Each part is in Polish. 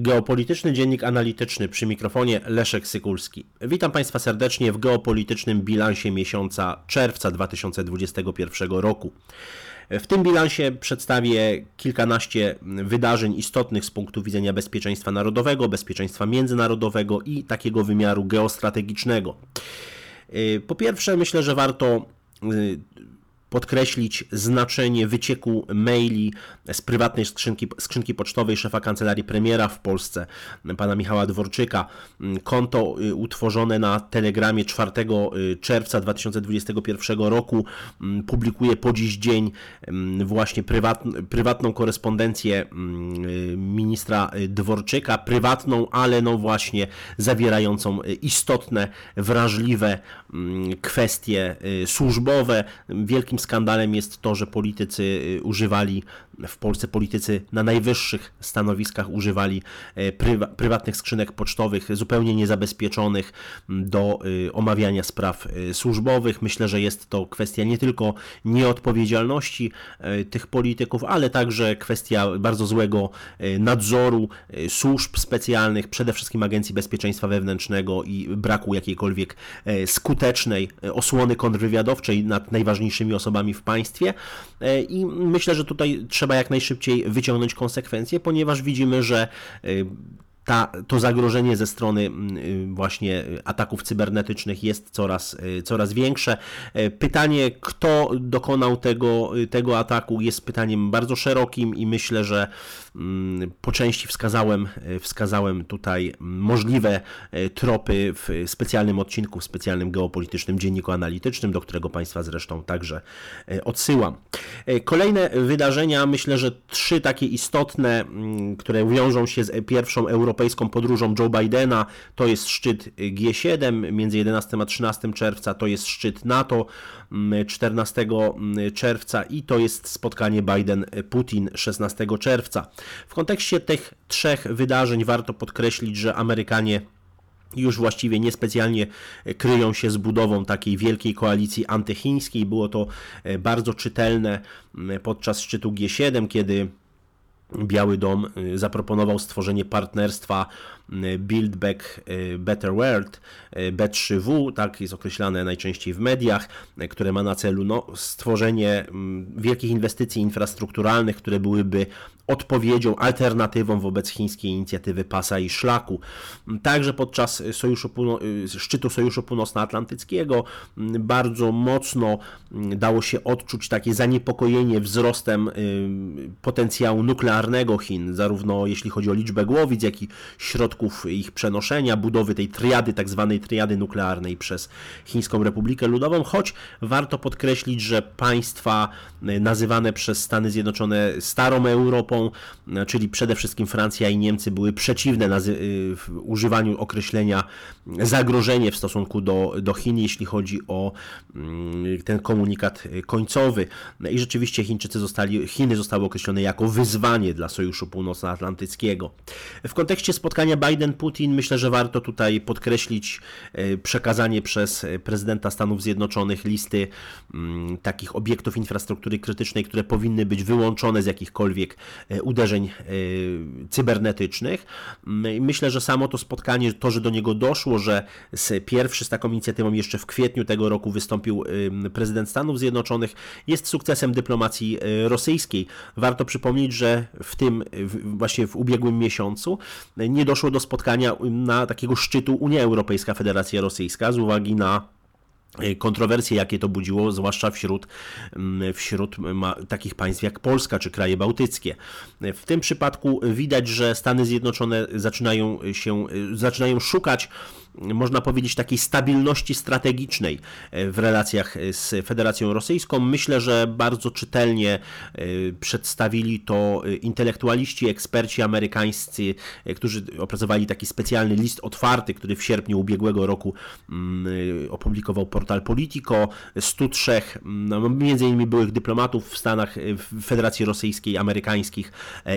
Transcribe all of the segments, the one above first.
Geopolityczny Dziennik Analityczny przy mikrofonie Leszek Sykulski. Witam Państwa serdecznie w geopolitycznym bilansie miesiąca czerwca 2021 roku. W tym bilansie przedstawię kilkanaście wydarzeń istotnych z punktu widzenia bezpieczeństwa narodowego, bezpieczeństwa międzynarodowego i takiego wymiaru geostrategicznego. Po pierwsze, myślę, że warto y, podkreślić znaczenie wycieku maili z prywatnej skrzynki, skrzynki pocztowej szefa kancelarii premiera w Polsce, pana Michała Dworczyka. Konto y, utworzone na Telegramie 4 y, czerwca 2021 roku mm, publikuje po dziś dzień mm, właśnie prywat, prywatną korespondencję mm, y, ministra Dworczyka, prywatną, ale no właśnie zawierającą istotne, wrażliwe kwestie służbowe. Wielkim skandalem jest to, że politycy y, używali, w Polsce politycy na najwyższych stanowiskach używali e, prywa, prywatnych skrzynek pocztowych zupełnie niezabezpieczonych do y, omawiania spraw y, służbowych. Myślę, że jest to kwestia nie tylko nieodpowiedzialności e, tych polityków, ale także kwestia bardzo złego e, nadzoru służb specjalnych, przede wszystkim Agencji Bezpieczeństwa Wewnętrznego i braku jakiejkolwiek skutecznej osłony kontrwywiadowczej nad najważniejszymi osobami osobami w państwie e, i myślę, że tutaj trzeba jak najszybciej wyciągnąć konsekwencje, ponieważ widzimy, że e, ta, to zagrożenie ze strony y, właśnie ataków cybernetycznych jest coraz, coraz większe. E, pytanie, kto dokonał tego, tego ataku, jest pytaniem bardzo szerokim i myślę, że po części wskazałem, wskazałem tutaj możliwe tropy w specjalnym odcinku, w specjalnym geopolitycznym dzienniku analitycznym, do którego Państwa zresztą także odsyłam. E, kolejne wydarzenia, myślę, że trzy takie istotne, mm, które wiążą się z pierwszą europejską podróżą Joe Bidena. To jest szczyt G7 między 11 a 13 czerwca, to jest szczyt NATO 14 mm, mm, czerwca i to jest spotkanie Biden-Putin 16 czerwca. W kontekście tych trzech wydarzeń warto podkreślić, że Amerykanie już właściwie niespecjalnie kryją się z budową takiej wielkiej koalicji antychińskiej. Było to e, bardzo czytelne podczas szczytu G7, kiedy Biały Dom y, zaproponował stworzenie partnerstwa Build Back y, Better World, B3W, tak jest określane najczęściej w mediach, które ma na celu no, stworzenie mm, wielkich inwestycji infrastrukturalnych, które byłyby odpowiedzią, alternatywą wobec chińskiej inicjatywy pasa i szlaku. Także podczas Sojuszu szczytu Sojuszu Północnoatlantyckiego mm, bardzo mocno mm, dało się odczuć takie zaniepokojenie wzrostem potencjału nuklearnego Chin, zarówno jeśli chodzi o liczbę głowic, jak i środków ich przenoszenia, budowy tej triady, tak zwanej triady nuklearnej przez Chińską Republikę Ludową, choć warto podkreślić, że państwa e, nazywane przez Stany Zjednoczone Starą Europą, e, czyli przede wszystkim Francja i Niemcy, były przeciwne e, używaniu określenia zagrożenie w stosunku do, do Chin, jeśli chodzi o mm, ten komunikat końcowy. I rzeczywiście Chińczycy zostali, Chiny zostały określone jako wyzwanie dla Sojuszu Północnoatlantyckiego. W kontekście spotkania Biden-Putin myślę, że warto tutaj podkreślić e, przekazanie przez prezydenta Stanów Zjednoczonych listy mm, takich obiektów infrastruktury krytycznej, które powinny być wyłączone z jakichkolwiek e, uderzeń e, cybernetycznych. Mm, myślę, że samo to spotkanie, to, że do niego doszło, że pierwszy z taką inicjatywą jeszcze w kwietniu tego roku wystąpił prezydent Stanów Zjednoczonych, jest sukcesem dyplomacji rosyjskiej. Warto przypomnieć, że w tym właśnie w ubiegłym miesiącu nie doszło do spotkania na takiego szczytu Unia Europejska Federacja Rosyjska z uwagi na e, kontrowersje, jakie to budziło, zwłaszcza wśród, wśród takich państw jak Polska czy kraje bałtyckie. W tym przypadku widać, że Stany Zjednoczone zaczynają się, e, zaczynają szukać można powiedzieć, takiej stabilności strategicznej e, w relacjach e, z Federacją Rosyjską. Myślę, że bardzo czytelnie e, przedstawili to intelektualiści, eksperci amerykańscy, którzy opracowali taki specjalny list otwarty, który w sierpniu ubiegłego roku mm, opublikował portal Politico. 103 no, między innymi byłych dyplomatów w Stanach, w Federacji Rosyjskiej, amerykańskich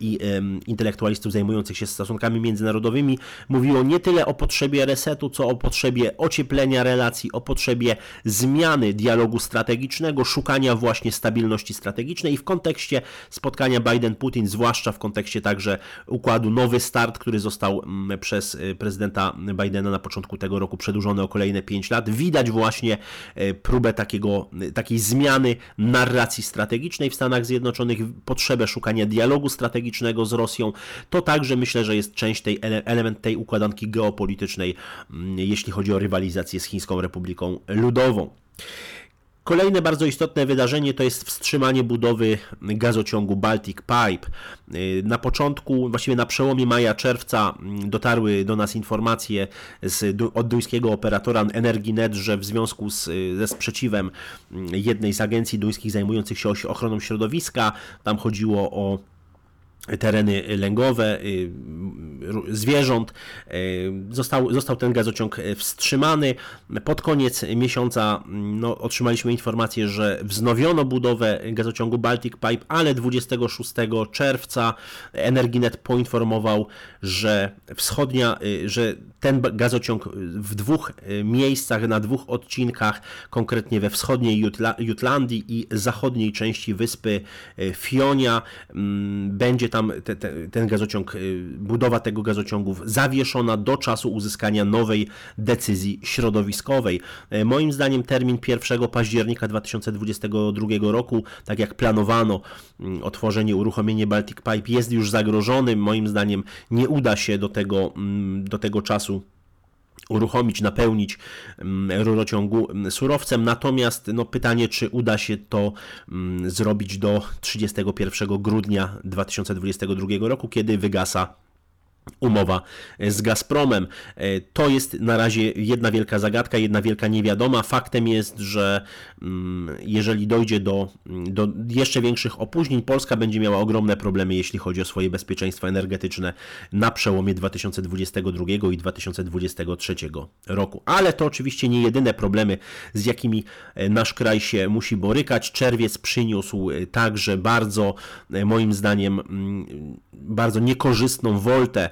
i intelektualistów zajmujących się stosunkami międzynarodowymi mówiło nie tyle o potrzebie resetu, co o potrzebie ocieplenia relacji, o potrzebie zmiany dialogu strategicznego, szukania właśnie stabilności strategicznej i w kontekście spotkania Biden-Putin, zwłaszcza w kontekście także układu Nowy Start, który został mm, przez y, prezydenta Bidena na początku tego roku przedłużony o kolejne 5 lat, widać właśnie y, próbę takiego, y, takiej zmiany narracji strategicznej w Stanach Zjednoczonych, potrzebę szukania dialogu strategicznego z Rosją. To także myślę, że jest część tej element tej układanki geopolitycznej, jeśli chodzi o rywalizację z Chińską Republiką Ludową. Kolejne bardzo istotne wydarzenie to jest wstrzymanie budowy gazociągu Baltic Pipe. Na początku, właściwie na przełomie maja-czerwca dotarły do nas informacje z, od duńskiego operatora Energinet, że w związku z, ze sprzeciwem jednej z agencji duńskich zajmujących się ochroną środowiska, tam chodziło o tereny lęgowe y, zwierząt. Y, został, został ten gazociąg wstrzymany. Pod koniec miesiąca no, otrzymaliśmy informację, że wznowiono budowę gazociągu Baltic Pipe, ale 26 czerwca Energinet poinformował, że wschodnia, y, że ten gazociąg w dwóch miejscach, na dwóch odcinkach, konkretnie we wschodniej Jutla, Jutlandii i zachodniej części wyspy Fionia, mm, będzie tam te, te, ten gazociąg, budowa tego gazociągów zawieszona do czasu uzyskania nowej decyzji środowiskowej. E, moim zdaniem termin 1 października 2022 roku, tak jak planowano, mm, otworzenie, uruchomienie Baltic Pipe jest już zagrożony. Moim zdaniem nie uda się do tego, mm, do tego czasu uruchomić, napełnić mm, rurociągu surowcem. Natomiast no, pytanie, czy uda się to zrobić do 31 grudnia 2022 roku, kiedy wygasa umowa z Gazpromem. E, to jest na razie jedna wielka zagadka, jedna wielka niewiadoma. Faktem jest, że mm, jeżeli dojdzie do, do jeszcze większych opóźnień, Polska będzie miała ogromne problemy, jeśli chodzi o swoje bezpieczeństwo energetyczne na przełomie 2022 i 2023 roku. Ale to oczywiście nie jedyne problemy, z jakimi e, nasz kraj się musi borykać. Czerwiec przyniósł e, także bardzo, moim zdaniem, mm, bardzo niekorzystną woltę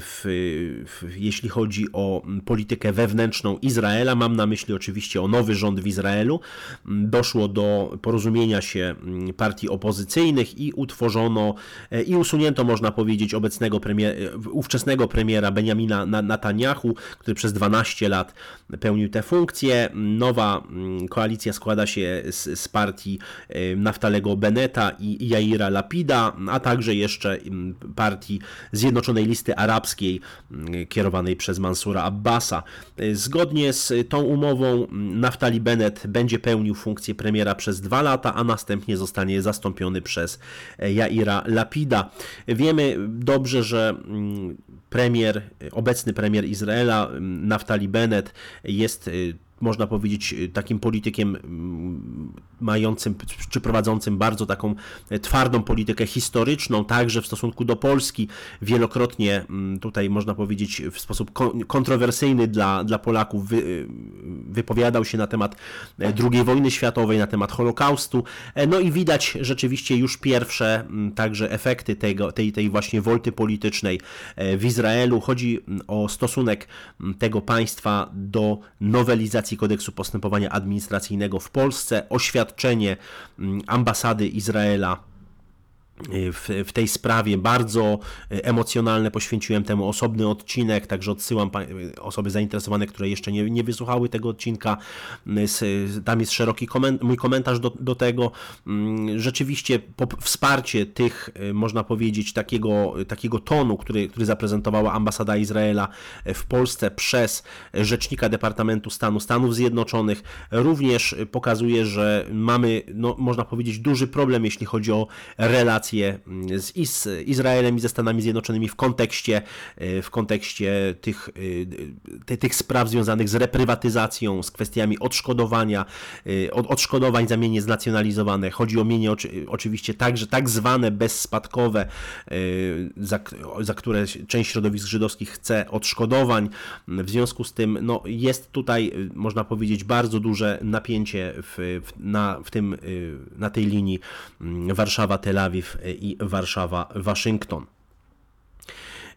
w, w, jeśli chodzi o politykę wewnętrzną Izraela. Mam na myśli oczywiście o nowy rząd w Izraelu. Doszło do porozumienia się partii opozycyjnych i utworzono e, i usunięto, można powiedzieć, obecnego premier, ówczesnego premiera Benjamina Netanyahu, który przez 12 lat pełnił tę funkcję. Nowa mm, koalicja składa się z, z partii e, Naftalego Beneta i Jaira Lapida, a także jeszcze mm, partii Zjednoczonej Listy Arabskiej mm, kierowanej przez Mansura Abbasa. E, zgodnie z tą umową Naftali Bennett będzie pełnił funkcję premiera przez dwa lata, a następnie zostanie zastąpiony przez Jaira Lapida. Wiemy dobrze, że premier, obecny premier Izraela, Naftali Bennett, jest y, można powiedzieć, y, takim politykiem mm, mającym czy prowadzącym bardzo taką e, twardą politykę historyczną, także w stosunku do Polski. Wielokrotnie mm, tutaj można powiedzieć w sposób kontrowersyjny dla, dla Polaków wy, y, wypowiadał się na temat e, II wojny światowej, na temat Holokaustu. E, no i widać rzeczywiście już pierwsze mm, także efekty tego, tej, tej właśnie wolty politycznej w Izraelu. Chodzi o stosunek tego państwa do nowelizacji kodeksu postępowania administracyjnego w Polsce, oświadczenie mm, ambasady Izraela w, w, tej sprawie bardzo e, emocjonalne, poświęciłem temu osobny odcinek, także odsyłam osoby zainteresowane, które jeszcze nie, nie wysłuchały tego odcinka. Tam jest szeroki koment mój komentarz do, do tego. Mm, rzeczywiście wsparcie tych, można powiedzieć, takiego, takiego tonu, który, który zaprezentowała ambasada Izraela w Polsce przez rzecznika Departamentu Stanu Stanów Zjednoczonych, również pokazuje, że mamy, no, można powiedzieć, duży problem, jeśli chodzi o relacje relacje mm, z, Izraelem i ze Stanami Zjednoczonymi w kontekście, e, w kontekście tych, e, tych spraw związanych z reprywatyzacją, z kwestiami odszkodowania, e, od, odszkodowań za mienie znacjonalizowane. Chodzi o mienie oczywiście także tak zwane bezspadkowe, za, za które część środowisk żydowskich chce odszkodowań. W związku z tym no, jest tutaj, można powiedzieć, bardzo duże napięcie w, w, na, w tym, na tej linii mm, Warszawa-Tel Awiw i Warszawa-Waszyngton.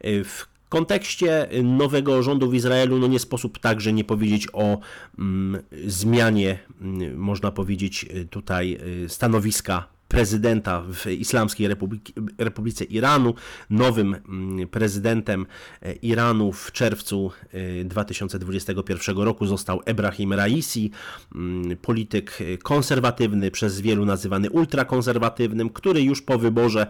W kontekście nowego rządu w Izraelu no nie sposób także nie powiedzieć o mm, zmianie, mm, można powiedzieć tutaj stanowiska prezydenta w Islamskiej Republiki, Republice Iranu. Nowym mm, prezydentem e, Iranu w czerwcu 2021 e, roku został Ebrahim Raisi, mm, polityk e, konserwatywny, przez wielu nazywany ultrakonserwatywnym, który już po wyborze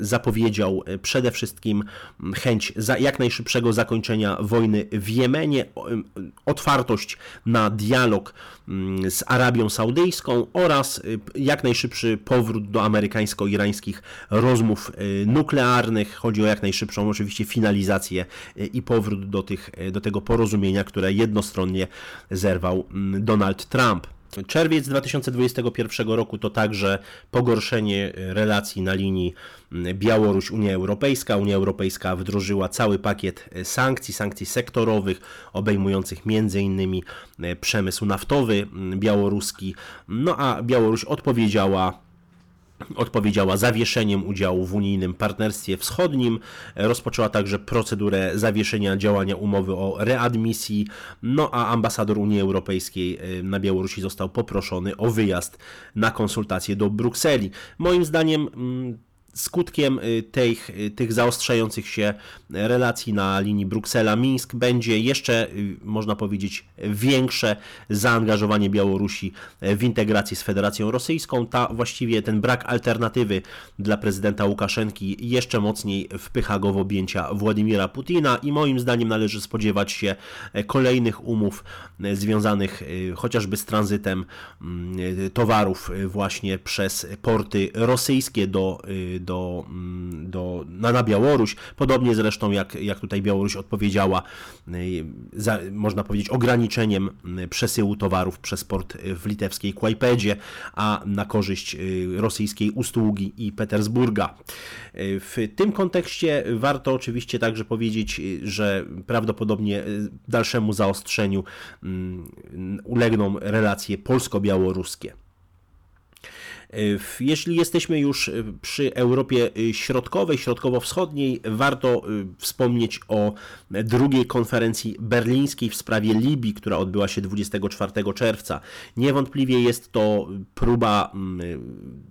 zapowiedział przede wszystkim mm, chęć jak najszybszego zakończenia wojny w Jemenie, otwartość na dialog z Arabią Saudyjską oraz jak najszybszy powrót powrót do amerykańsko-irańskich rozmów y, nuklearnych. Chodzi o jak najszybszą oczywiście finalizację y, i powrót do, tych, y, do tego porozumienia, które jednostronnie zerwał mm, Donald Trump. Czerwiec 2021 roku to także pogorszenie relacji na linii mm, Białoruś-Unia Europejska. Unia Europejska wdrożyła cały pakiet sankcji, sankcji sektorowych, obejmujących m.in. przemysł naftowy mm, białoruski. No a Białoruś odpowiedziała odpowiedziała zawieszeniem udziału w unijnym partnerstwie wschodnim, rozpoczęła także procedurę zawieszenia działania umowy o readmisji, no a ambasador Unii Europejskiej e, na Białorusi został poproszony o wyjazd na konsultacje do Brukseli. Moim zdaniem mm, Skutkiem y, tych, y, tych zaostrzających się relacji na linii Bruksela-Mińsk będzie jeszcze, y, można powiedzieć, większe zaangażowanie Białorusi w integrację z Federacją Rosyjską. Ta właściwie ten brak alternatywy dla prezydenta Łukaszenki jeszcze mocniej wpycha go w objęcia Władimira Putina i moim zdaniem należy spodziewać się kolejnych umów związanych chociażby z tranzytem mm, towarów właśnie przez porty rosyjskie do do, mm, do, na, na Białoruś, podobnie zresztą jak, jak tutaj Białoruś odpowiedziała, y, za, można powiedzieć, ograniczeniem y, przesyłu towarów przez port w litewskiej Kłajpedzie, a na korzyść y, rosyjskiej Ustługi i Petersburga. W tym kontekście warto oczywiście także powiedzieć, że prawdopodobnie dalszemu zaostrzeniu mm, ulegną relacje polsko-białoruskie. Jeśli jesteśmy już y, przy Europie y, Środkowej, Środkowo-Wschodniej, warto wspomnieć o drugiej konferencji berlińskiej w sprawie Libii, która odbyła się 24 czerwca. Niewątpliwie jest to próba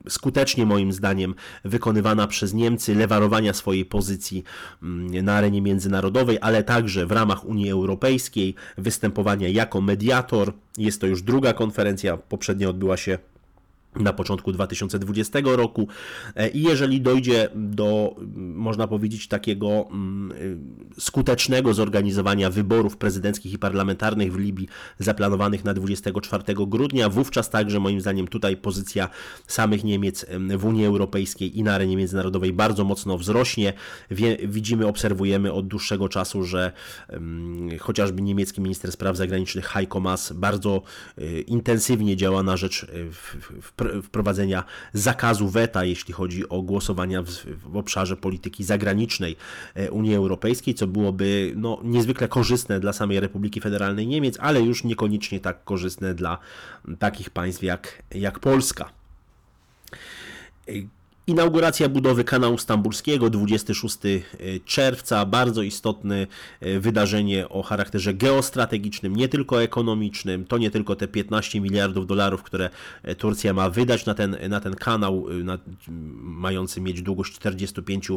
skutecznie moim zdaniem wykonywana przez Niemcy lewarowania swojej pozycji na arenie międzynarodowej, ale także w ramach Unii Europejskiej występowania jako mediator. Jest to już druga konferencja, poprzednia odbyła się na początku 2020 roku. E, i jeżeli dojdzie do, można powiedzieć, takiego mm, y, skutecznego zorganizowania wyborów prezydenckich i parlamentarnych w Libii zaplanowanych na 24 grudnia, wówczas także moim zdaniem tutaj pozycja samych Niemiec w Unii Europejskiej i na arenie międzynarodowej bardzo mocno wzrośnie. Widzimy, obserwujemy od dłuższego czasu, że chociażby niemiecki minister spraw zagranicznych Heiko Maas bardzo y, intensywnie działa na rzecz y, wprowadzenia zakazu weta, jeśli chodzi o głosowania w obszarze polityki zagranicznej e, Unii Europejskiej, co byłoby no, niezwykle korzystne dla samej Republiki Federalnej Niemiec, ale już niekoniecznie tak korzystne dla takich państw jak, jak Polska. Inauguracja budowy kanału stambulskiego 26 e, czerwca, bardzo istotne e, wydarzenie o charakterze geostrategicznym, nie tylko ekonomicznym. To nie tylko te 15 miliardów dolarów, które e, Turcja ma wydać na ten, na ten kanał, na, mający mieć długość 45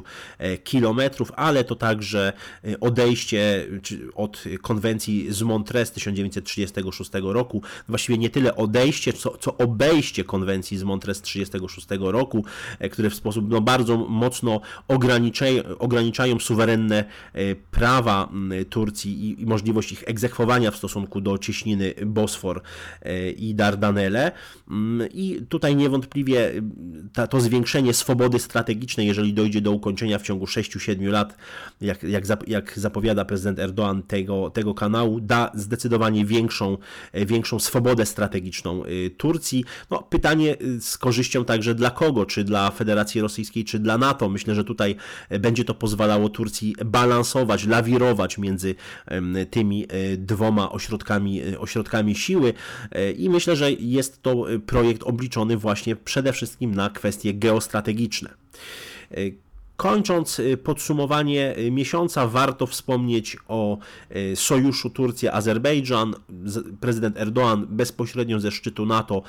kilometrów, ale to także odejście od konwencji z Montreux 1936 roku. Właściwie nie tyle odejście, co, co obejście konwencji z Montreux 1936 roku, który które w sposób no, bardzo mocno ograniczają, ograniczają suwerenne e, prawa Turcji i, i możliwość ich egzekwowania w stosunku do cieśniny Bosfor e, i Dardanelle. I tutaj niewątpliwie ta, to zwiększenie swobody strategicznej, jeżeli dojdzie do ukończenia w ciągu 6-7 lat, jak, jak, jak zapowiada prezydent Erdoğan tego, tego kanału, da zdecydowanie większą, e, większą swobodę strategiczną Turcji. No, pytanie z korzyścią także dla kogo? Czy dla Federacji Federacji Rosyjskiej czy dla NATO. Myślę, że tutaj e, będzie to pozwalało Turcji balansować, lawirować między tymi e, dwoma ośrodkami, e, ośrodkami siły i myślę, że jest to projekt obliczony właśnie przede wszystkim na kwestie geostrategiczne. Kończąc y, podsumowanie y, miesiąca, warto wspomnieć o y, sojuszu Turcja-Azerbejdżan. Prezydent Erdoğan bezpośrednio ze szczytu NATO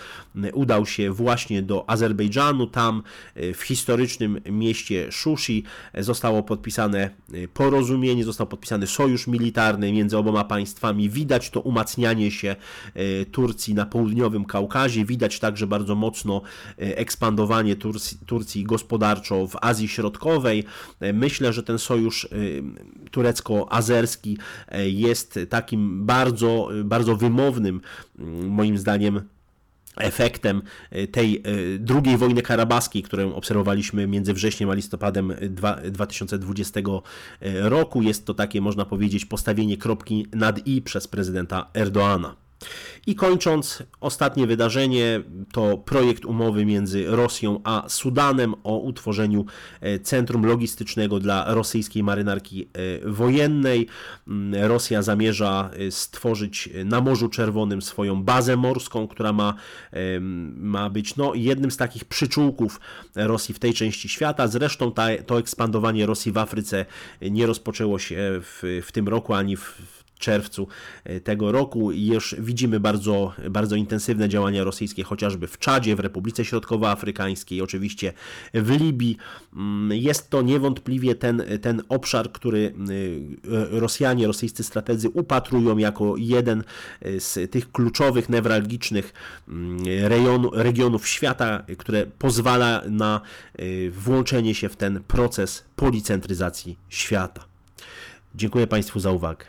udał się właśnie do Azerbejdżanu. Tam w historycznym mieście Shushi zostało podpisane porozumienie, został podpisany sojusz militarny między oboma państwami. Widać to umacnianie się Turcji na południowym Kaukazie. Widać także bardzo mocno ekspandowanie Turcji, Turcji gospodarczo w Azji Środkowej Myślę, że ten sojusz y, turecko-azerski y, jest takim bardzo, bardzo wymownym, y, moim zdaniem, efektem tej drugiej wojny karabaskiej, którą obserwowaliśmy między wrześniem a listopadem 2020 roku. Jest to takie, można powiedzieć, postawienie kropki nad i przez prezydenta Erdoana. I kończąc, ostatnie wydarzenie to projekt umowy między Rosją a Sudanem o utworzeniu e, centrum logistycznego dla rosyjskiej marynarki e, wojennej. Mm, Rosja zamierza e, stworzyć na Morzu Czerwonym swoją bazę morską, która ma, ma być no, jednym z takich przyczółków Rosji w tej części świata. Zresztą ta, to ekspandowanie Rosji w Afryce nie rozpoczęło się w, w tym roku ani w czerwcu e, tego roku. Już widzimy bardzo, bardzo intensywne działania rosyjskie, chociażby w Czadzie, w Republice Środkowoafrykańskiej, oczywiście w Libii. Mm, jest to niewątpliwie ten, ten obszar, który e, Rosjanie, rosyjscy strategzy upatrują jako jeden e, z tych kluczowych, newralgicznych mm, regionów świata, które pozwala na włączenie się w ten proces policentryzacji świata. Dziękuję Państwu za uwagę.